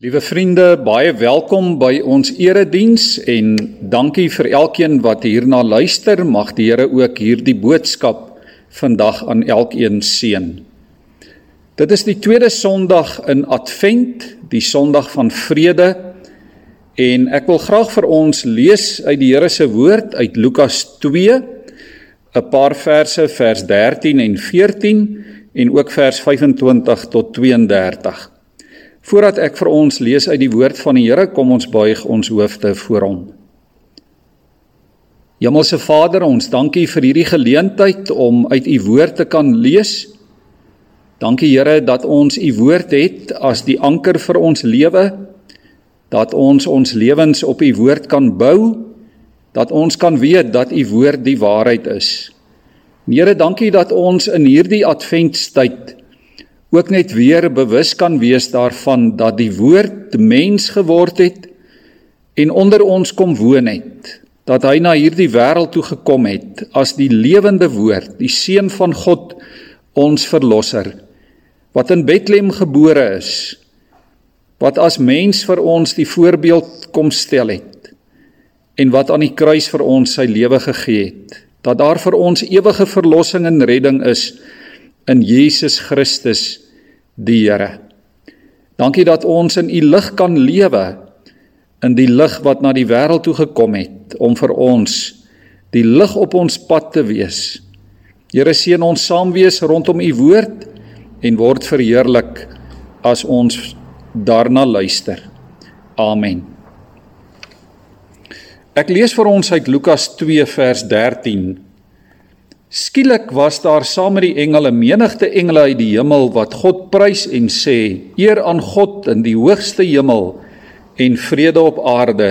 Liewe vriende, baie welkom by ons erediens en dankie vir elkeen wat hierna luister. Mag die Here ook hierdie boodskap vandag aan elkeen seën. Dit is die tweede Sondag in Advent, die Sondag van vrede. En ek wil graag vir ons lees uit die Here se woord uit Lukas 2, 'n paar verse vers 13 en 14 en ook vers 25 tot 32. Voordat ek vir ons lees uit die woord van die Here, kom ons buig ons hoofde voor hom. Hemelse Vader, ons dankie vir hierdie geleentheid om uit u woord te kan lees. Dankie Here dat ons u woord het as die anker vir ons lewe, dat ons ons lewens op u woord kan bou, dat ons kan weet dat u woord die waarheid is. Here, dankie dat ons in hierdie adventtyd ook net weer bewus kan wees daarvan dat die woord mens geword het en onder ons kom woon het dat hy na hierdie wêreld toe gekom het as die lewende woord die seun van God ons verlosser wat in Bethlehem gebore is wat as mens vir ons die voorbeeld kom stel het en wat aan die kruis vir ons sy lewe gegee het dat daar vir ons ewige verlossing en redding is in Jesus Christus die Here. Dankie dat ons in u lig kan lewe in die lig wat na die wêreld toe gekom het om vir ons die lig op ons pad te wees. Here seën ons saam wees rondom u woord en word verheerlik as ons daarna luister. Amen. Ek lees vir ons uit Lukas 2 vers 13 Skielik was daar saam met die engele menigte engele uit die hemel wat God prys en sê: Eer aan God in die hoogste hemel en vrede op aarde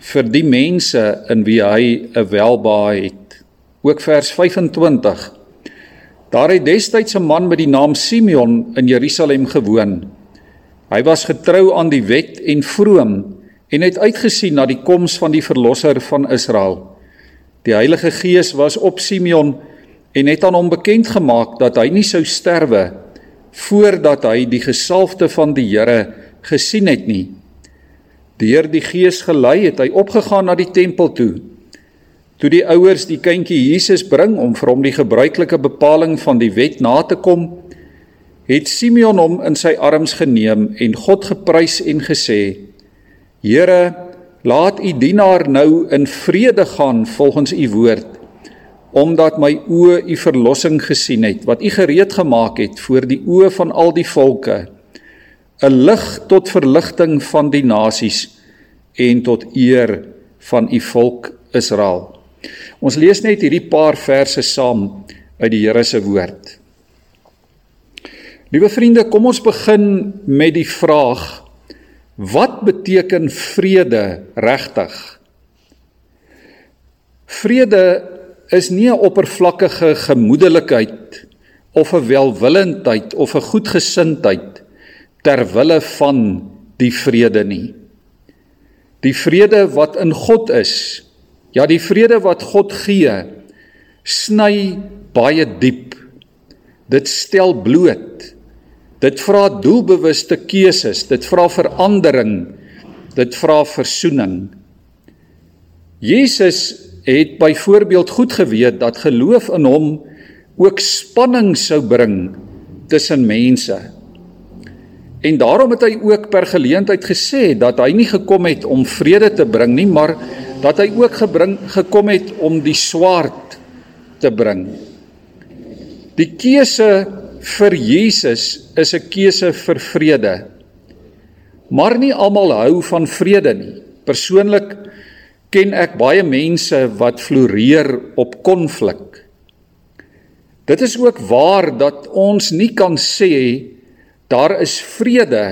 vir die mense in wie hy 'n welbehae het. Ook vers 25. Daar het destyds 'n man met die naam Simeon in Jerusalem gewoon. Hy was getrou aan die wet en vroom en het uitgesien na die koms van die verlosser van Israel. Die Heilige Gees was op Simeon en het aan hom bekend gemaak dat hy nie sou sterwe voordat hy die gesalfde van die Here gesien het nie. Deur die Gees gelei het hy opgegaan na die tempel toe. Toe die ouers die kindjie Jesus bring om vir hom die gebruikelike bepaling van die wet na te kom, het Simeon hom in sy arms geneem en God geprys en gesê: Here, laat u dienaar nou in vrede gaan volgens u woord, omdat my oë u verlossing gesien het wat u gereed gemaak het voor die oë van al die volke 'n lig tot verligting van die nasies en tot eer van u volk Israel. Ons lees net hierdie paar verse saam uit die Here se woord. Liewe vriende, kom ons begin met die vraag: Wat beteken vrede regtig? Vrede is nie 'n oppervlakkige gemoedelikheid of 'n welwillendheid of 'n goedgesindheid ter wille van die vrede nie. Die vrede wat in God is, ja die vrede wat God gee, sny baie diep. Dit stel bloot. Dit vra doelbewuste keuses, dit vra verandering, dit vra versoening. Jesus het byvoorbeeld goed geweet dat geloof in hom ook spanning sou bring tussen mense. En daarom het hy ook per geleentheid gesê dat hy nie gekom het om vrede te bring nie, maar dat hy ook gebring gekom het om die swaard te bring. Die keuse vir Jesus is 'n keuse vir vrede. Maar nie almal hou van vrede nie. Persoonlik ken ek baie mense wat floreer op konflik. Dit is ook waar dat ons nie kan sê daar is vrede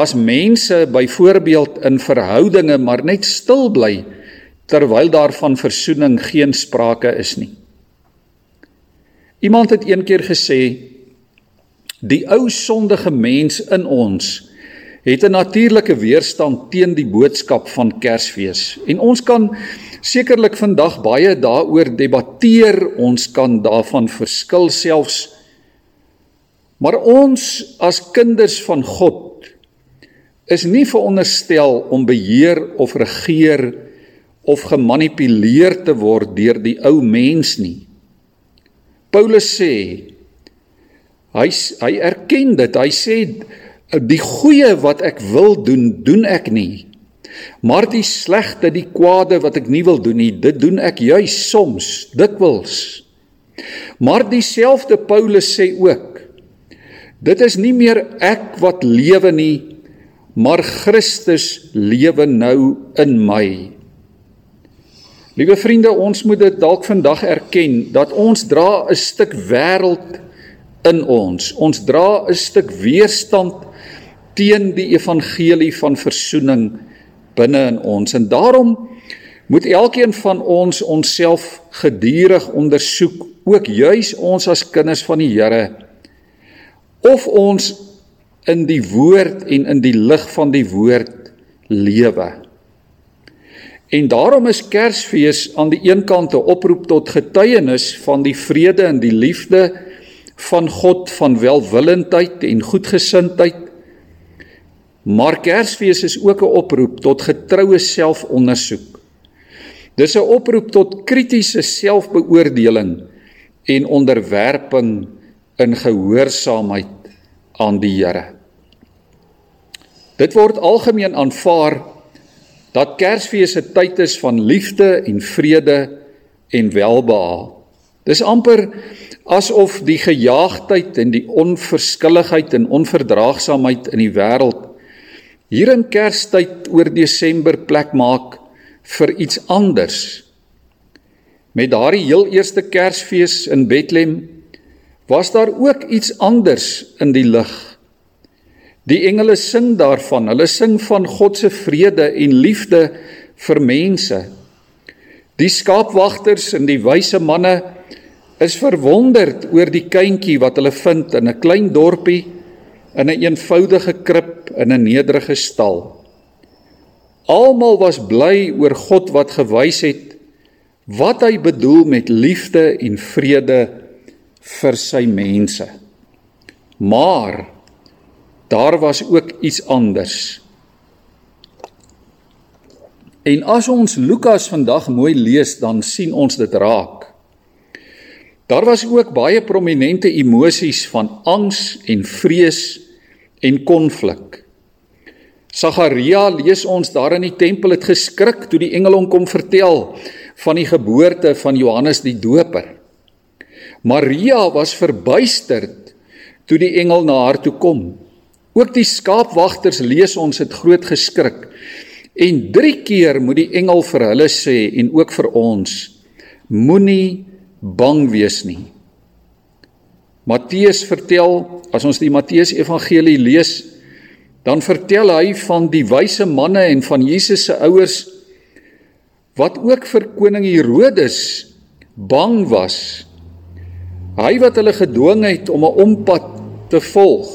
as mense byvoorbeeld in verhoudinge maar net stil bly terwyl daar van versoening geen sprake is nie. Iemand het eendag gesê die ou sondige mens in ons het 'n natuurlike weerstand teen die boodskap van Kersfees. En ons kan sekerlik vandag baie daaroor debatteer, ons kan daarvan verskil selfs. Maar ons as kinders van God is nie veronderstel om beheer of regeer of gemanipuleer te word deur die ou mens nie. Paulus sê hy hy erken dit. Hy sê die goeie wat ek wil doen, doen ek nie. Maar die slegte, die kwade wat ek nie wil doen nie, dit doen ek juis soms, dikwels. Maar dieselfde Paulus sê ook dit is nie meer ek wat lewe nie, maar Christus lewe nou in my. Liewe vriende, ons moet dit dalk vandag erken dat ons dra 'n stuk wêreld in ons. Ons dra 'n stuk weerstand teen die evangelie van verzoening binne in ons. En daarom moet elkeen van ons onsself gedurig ondersoek, ook juis ons as kinders van die Here, of ons in die woord en in die lig van die woord lewe. En daarom is Kersfees aan die een kant 'n oproep tot getuienis van die vrede en die liefde van God van welwillendheid en goedgesindheid. Maar Kersfees is ook 'n oproep tot getroue selfondersoek. Dis 'n oproep tot kritiese selfbeoordeling en onderwerping in gehoorsaamheid aan die Here. Dit word algemeen aanvaar dat Kersfees 'n tyd is van liefde en vrede en welbehae. Dis amper asof die gejaagdheid en die onverskilligheid en onverdraagsaamheid in die wêreld hier in Kerstyd oor Desember plek maak vir iets anders. Met daardie heel eerste Kersfees in Bethlehem was daar ook iets anders in die lig. Die engele sing daarvan. Hulle sing van God se vrede en liefde vir mense. Die skaapwagters en die wyse manne is verwonderd oor die kindjie wat hulle vind in 'n klein dorpie in 'n een eenvoudige krib in 'n nederige stal. Almal was bly oor God wat gewys het wat hy bedoel met liefde en vrede vir sy mense. Maar daar was ook iets anders. En as ons Lukas vandag mooi lees, dan sien ons dit raak. Daar was ook baie prominente emosies van angs en vrees en konflik. Sagaria lees ons daar in die tempel het geskrik toe die engel hom kom vertel van die geboorte van Johannes die Doper. Maria was verbuisterd toe die engel na haar toe kom. Ook die skaapwagters lees ons het groot geskrik. En 3 keer moet die engel vir hulle sê en ook vir ons moenie bang wees nie. Matteus vertel, as ons die Matteus Evangelie lees, dan vertel hy van die wyse manne en van Jesus se ouers wat ook vir koning Herodes bang was. Hy wat hulle gedwing het om 'n ompad te volg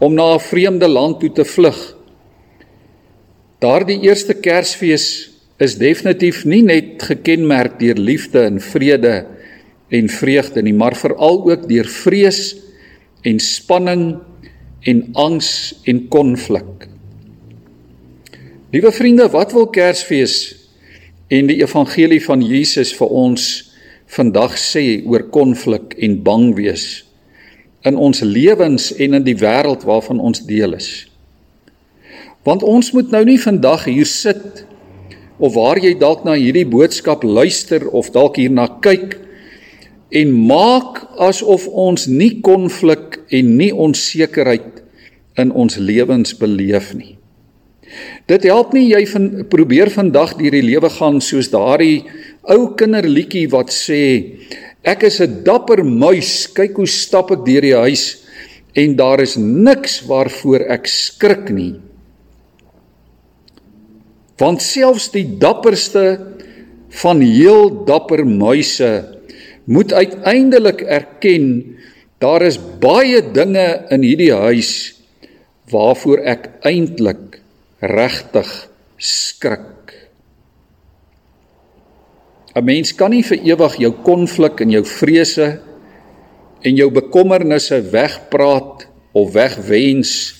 om na 'n vreemde land toe te vlug. Daardie eerste Kersfees is definitief nie net gekenmerk deur liefde en vrede en vreugde nie, maar veral ook deur vrees en spanning en angs en konflik. Liewe vriende, wat wil Kersfees en die evangelie van Jesus vir ons vandag sê oor konflik en bang wees? in ons lewens en in die wêreld waarvan ons deel is. Want ons moet nou nie vandag hier sit of waar jy dalk na hierdie boodskap luister of dalk hierna kyk en maak asof ons nie konflik en nie onsekerheid in ons lewens beleef nie. Dit help nie jy van probeer vandag deur die lewe gaan soos daardie ou kinderliedjie wat sê Ek is 'n dapper muis, kyk hoe stap ek deur die huis en daar is niks waarvoor ek skrik nie. Want selfs die dapperste van heel dapper muise moet uiteindelik erken daar is baie dinge in hierdie huis waarvoor ek eintlik regtig skrik. 'n Mens kan nie vir ewig jou konflik en jou vrese en jou bekommernisse wegpraat of wegwens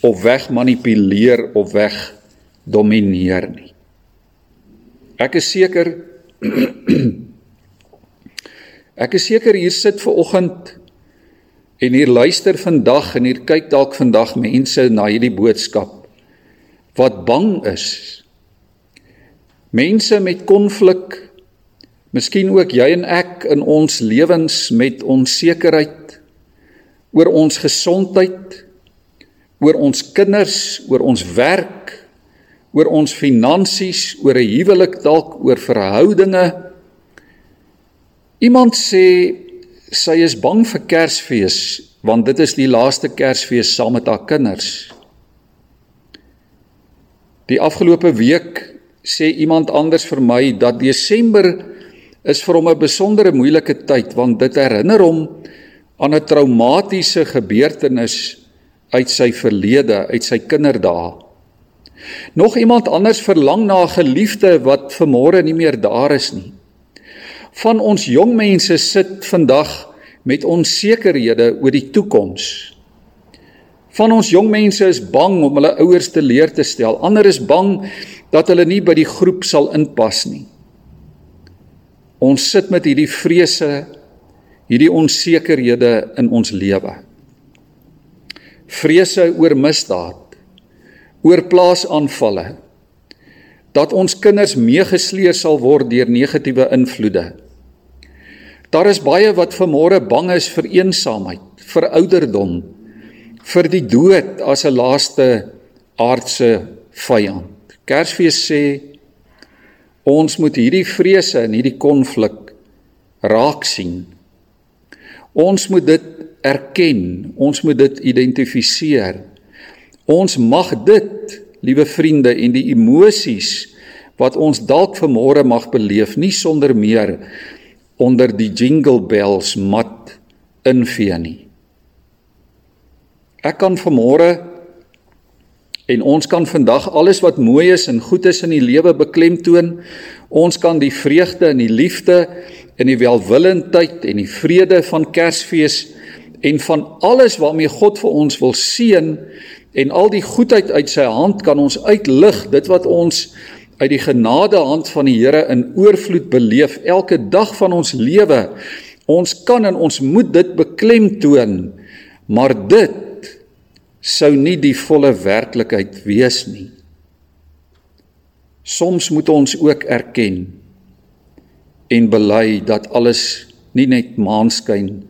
of wegmanipuleer of weg domineer nie. Ek is seker ek is seker hier sit ver oggend en hier luister vandag en hier kyk dalk vandag mense na hierdie boodskap wat bang is. Mense met konflik, miskien ook jy en ek in ons lewens met onsekerheid oor ons gesondheid, oor ons kinders, oor ons werk, oor ons finansies, oor 'n huwelik dalk, oor verhoudinge. Iemand sê sy is bang vir Kersfees want dit is die laaste Kersfees saam met haar kinders. Die afgelope week sê iemand anders vir my dat Desember is vir hom 'n besondere moeilike tyd want dit herinner hom aan 'n traumatiese gebeurtenis uit sy verlede, uit sy kinderdae. Nog iemand anders verlang na 'n geliefde wat vanmôre nie meer daar is nie. Van ons jong mense sit vandag met onsekerhede oor die toekoms. Van ons jong mense is bang om hulle ouers te leer te stel. Ander is bang dat hulle nie by die groep sal inpas nie. Ons sit met hierdie vrese, hierdie onsekerhede in ons lewe. Vrese oor misdaad, oor plaasaanvalle dat ons kinders meegesleer sal word deur negatiewe invloede. Daar is baie wat vanmôre bang is vir eensaamheid, vir ouderdom, vir die dood as 'n laaste aardse vyand. Kersfees sê ons moet hierdie vrese en hierdie konflik raak sien. Ons moet dit erken, ons moet dit identifiseer. Ons mag dit, liewe vriende, en die emosies wat ons dalk vanmôre mag beleef, nie sonder meer onder die jingle bells mat invee nie. Ek kan vanmôre en ons kan vandag alles wat mooi is en goed is in die lewe beklemtoon. Ons kan die vreugde en die liefde en die welwillendheid en die vrede van Kersfees en van alles waarmee God vir ons wil seën en al die goedheid uit sy hand kan ons uitlig dit wat ons uit die genade hand van die Here in oorvloed beleef elke dag van ons lewe. Ons kan en ons moet dit beklemtoon maar dit sou nie die volle werklikheid wees nie. Soms moet ons ook erken en bely dat alles nie net maanskyn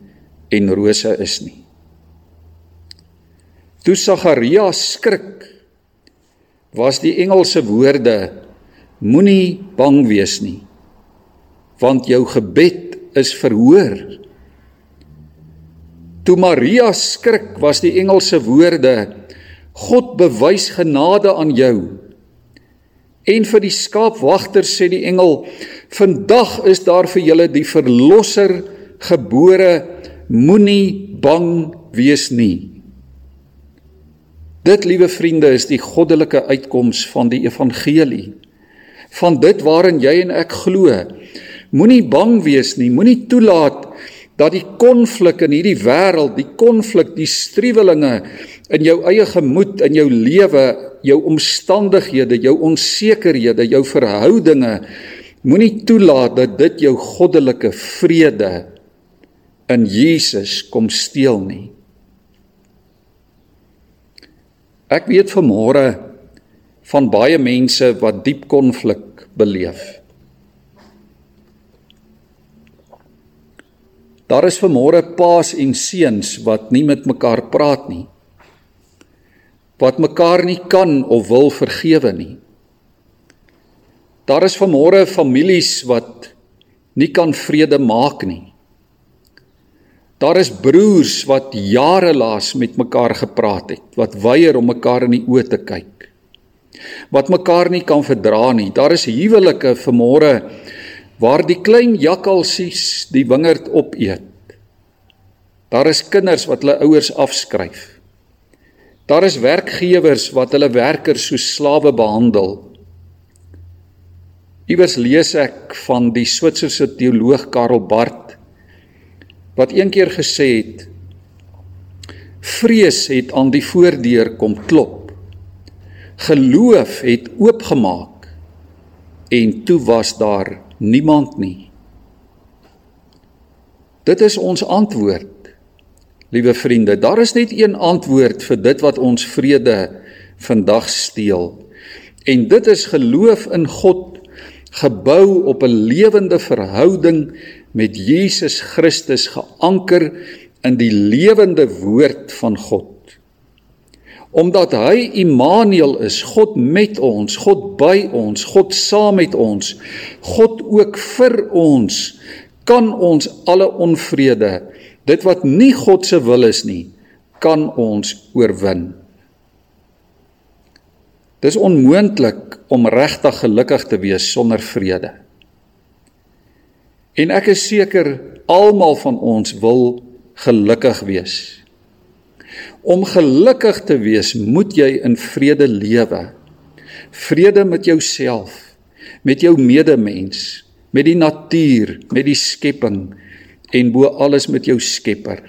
en rose is nie. Toe Sagaria skrik, was die engelse woorde: Moenie bang wees nie, want jou gebed is verhoor. Toe Maria skrik, was die engelse woorde: God bewys genade aan jou. En vir die skaapwagters sê die engel: Vandag is daar vir julle die verlosser gebore. Moenie bang wees nie. Dit, liewe vriende, is die goddelike uitkoms van die evangelie. Van dit waarin jy en ek glo. Moenie bang wees nie, moenie toelaat dat die konflik in hierdie wêreld, die konflik, die striwelinge in jou eie gemoed, in jou lewe, jou omstandighede, jou onsekerhede, jou verhoudinge, moenie toelaat dat dit jou goddelike vrede in Jesus kom steel nie. Ek weet vanmôre van baie mense wat diep konflik beleef. Daar is vanmôre paas en seuns wat nie met mekaar praat nie. Wat mekaar nie kan of wil vergewe nie. Daar is vanmôre families wat nie kan vrede maak nie. Daar is broers wat jare laas met mekaar gepraat het, wat weier om mekaar in die oë te kyk. Wat mekaar nie kan verdra nie. Daar is huwelike vanmôre waar die klein jakkalsies die wingerd opeet. Daar is kinders wat hulle ouers afskryf. Daar is werkgewers wat hulle werkers soos slawe behandel. Iewers lees ek van die Switserse teoloog Karl Barth wat een keer gesê het Vrees het aan die voordeur kom klop. Geloof het oopgemaak en toe was daar niemand nie. Dit is ons antwoord. Liewe vriende, daar is net een antwoord vir dit wat ons vrede vandag steel. En dit is geloof in God gebou op 'n lewende verhouding met Jesus Christus geanker in die lewende woord van God. Omdat hy Immanuel is, God met ons, God by ons, God saam met ons, God ook vir ons, kan ons alle onvrede, dit wat nie God se wil is nie, kan ons oorwin. Dis onmoontlik om regtig gelukkig te wees sonder vrede. En ek is seker almal van ons wil gelukkig wees. Om gelukkig te wees, moet jy in vrede lewe. Vrede met jouself, met jou medemens, met die natuur, met die skepping en bo alles met jou Skepper.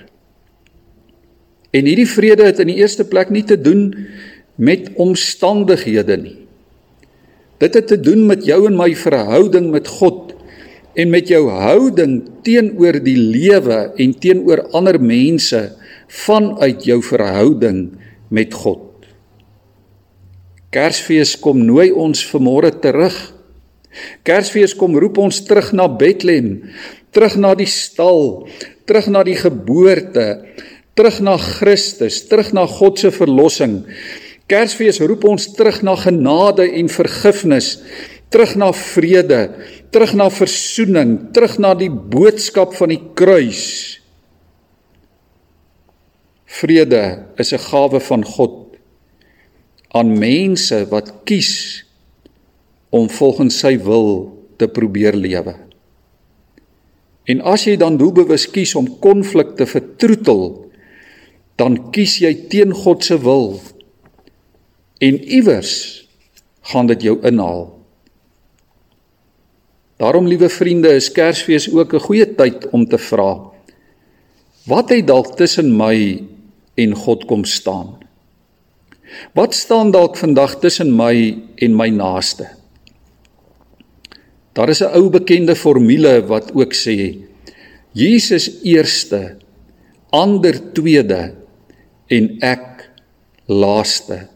En hierdie vrede het in die eerste plek nie te doen met omstandighede nie. Dit het te doen met jou en my verhouding met God en met jou houding teenoor die lewe en teenoor ander mense vanuit jou verhouding met God. Kersfees kom nooi ons vanmôre terug. Kersfees kom roep ons terug na Bethlehem, terug na die stal, terug na die geboorte, terug na Christus, terug na God se verlossing. Kersfees roep ons terug na genade en vergifnis, terug na vrede, terug na versoening, terug na die boodskap van die kruis. Vrede is 'n gawe van God aan mense wat kies om volgens sy wil te probeer lewe. En as jy dan doelbewus kies om konflik te vertroetel, dan kies jy teen God se wil en iewers gaan dit jou inhaal. Daarom liewe vriende, is Kersfees ook 'n goeie tyd om te vra: Wat het dalk tussen my en God kom staan? Wat staan dalk vandag tussen my en my naaste? Daar is 'n ou bekende formule wat ook sê: Jesus eerste, ander tweede en ek laaste.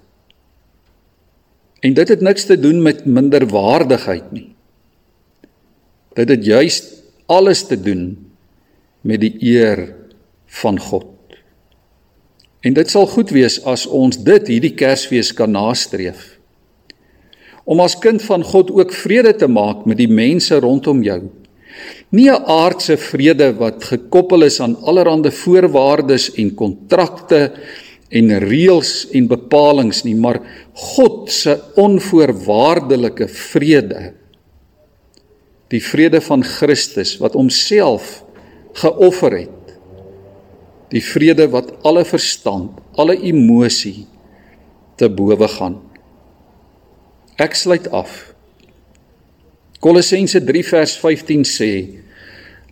En dit het niks te doen met minderwaardigheid nie. Dit het juis alles te doen met die eer van God. En dit sal goed wees as ons dit hierdie Kersfees kan nastreef. Om as kind van God ook vrede te maak met die mense rondom jou. Nie 'n aardse vrede wat gekoppel is aan allerlei voorwaardes en kontrakte en reëls en bepalinge nie, maar God se onvoorwaardelike vrede. Die vrede van Christus wat homself geoffer het. Die vrede wat alle verstand, alle emosie te bowe gaan. Ek sluit af. Kolossense 3 vers 15 sê: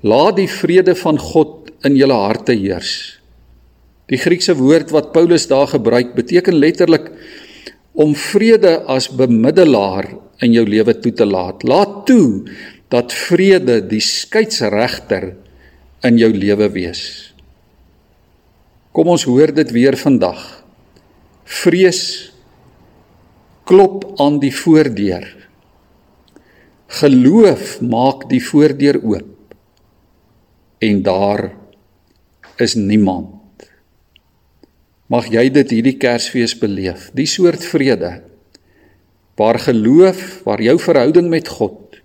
Laat die vrede van God in julle harte heers. Die Griekse woord wat Paulus daar gebruik beteken letterlik om vrede as bemiddelaar in jou lewe toe te laat. Laat toe dat vrede die skeieregter in jou lewe wees. Kom ons hoor dit weer vandag. Vrees klop aan die voordeur. Geloof maak die voordeur oop. En daar is niemand Mag jy dit hierdie Kersfees beleef, die soort vrede waar geloof, waar jou verhouding met God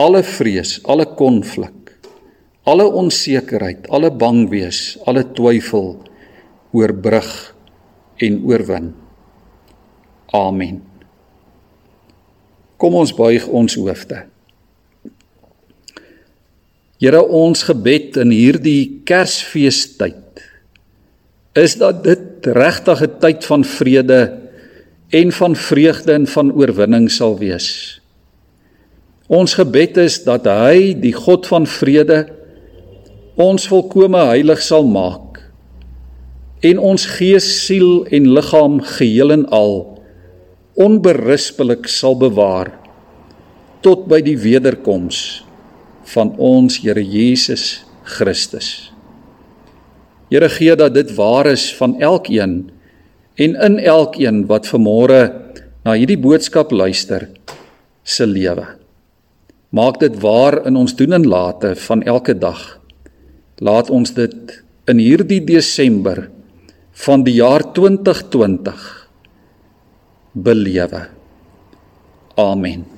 alle vrees, alle konflik, alle onsekerheid, alle bang wees, alle twyfel oorbrug en oorwin. Amen. Kom ons buig ons hoofde. Here ons gebed in hierdie Kersfeestyd is dat dit regtig 'n tyd van vrede en van vreugde en van oorwinning sal wees. Ons gebed is dat hy, die God van vrede, ons volkome heilig sal maak en ons gees, siel en liggaam geheel en al onberispelik sal bewaar tot by die wederkoms van ons Here Jesus Christus. Here gee dat dit waar is van elkeen en in elkeen wat vanmôre na hierdie boodskap luister se lewe. Maak dit waar in ons doen en late van elke dag. Laat ons dit in hierdie Desember van die jaar 2020 belewe. Amen.